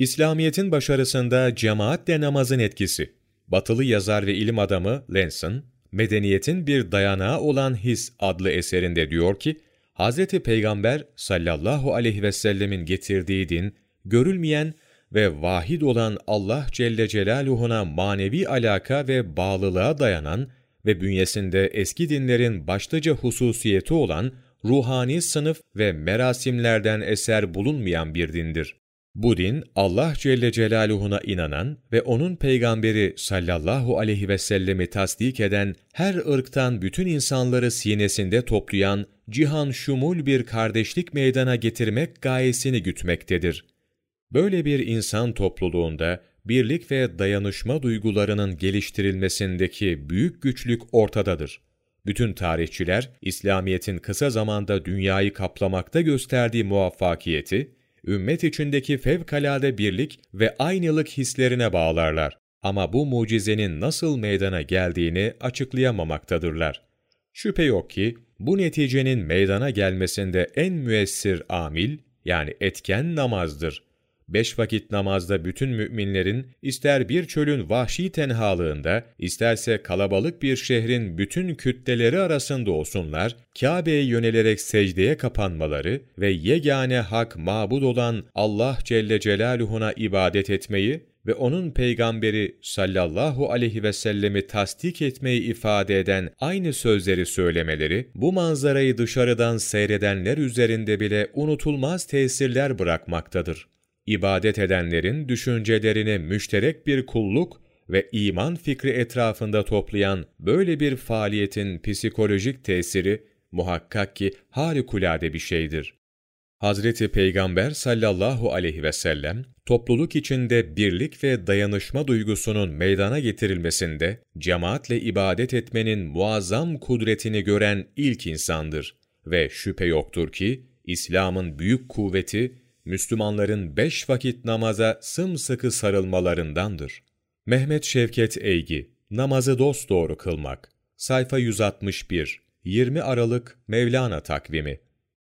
İslamiyet'in başarısında cemaatle namazın etkisi. Batılı yazar ve ilim adamı Lenson, Medeniyetin bir dayanağı olan his adlı eserinde diyor ki, Hz. Peygamber sallallahu aleyhi ve sellemin getirdiği din, görülmeyen ve vahid olan Allah Celle Celaluhu'na manevi alaka ve bağlılığa dayanan ve bünyesinde eski dinlerin başlıca hususiyeti olan ruhani sınıf ve merasimlerden eser bulunmayan bir dindir. Bu din, Allah Celle Celaluhu'na inanan ve O'nun peygamberi sallallahu aleyhi ve sellemi tasdik eden, her ırktan bütün insanları sinesinde toplayan, cihan şumul bir kardeşlik meydana getirmek gayesini gütmektedir. Böyle bir insan topluluğunda, birlik ve dayanışma duygularının geliştirilmesindeki büyük güçlük ortadadır. Bütün tarihçiler, İslamiyet'in kısa zamanda dünyayı kaplamakta gösterdiği muvaffakiyeti, ümmet içindeki fevkalade birlik ve aynılık hislerine bağlarlar. Ama bu mucizenin nasıl meydana geldiğini açıklayamamaktadırlar. Şüphe yok ki, bu neticenin meydana gelmesinde en müessir amil, yani etken namazdır beş vakit namazda bütün müminlerin ister bir çölün vahşi tenhalığında, isterse kalabalık bir şehrin bütün kütleleri arasında olsunlar, Kabe'ye yönelerek secdeye kapanmaları ve yegane hak mabud olan Allah Celle Celaluhu'na ibadet etmeyi ve onun peygamberi sallallahu aleyhi ve sellemi tasdik etmeyi ifade eden aynı sözleri söylemeleri, bu manzarayı dışarıdan seyredenler üzerinde bile unutulmaz tesirler bırakmaktadır ibadet edenlerin düşüncelerini müşterek bir kulluk ve iman fikri etrafında toplayan böyle bir faaliyetin psikolojik tesiri muhakkak ki harikulade bir şeydir. Hazreti Peygamber sallallahu aleyhi ve sellem, topluluk içinde birlik ve dayanışma duygusunun meydana getirilmesinde, cemaatle ibadet etmenin muazzam kudretini gören ilk insandır. Ve şüphe yoktur ki, İslam'ın büyük kuvveti, Müslümanların beş vakit namaza sımsıkı sarılmalarındandır. Mehmet Şevket Eygi, Namazı dosdoğru kılmak. Sayfa 161, 20 Aralık Mevlana takvimi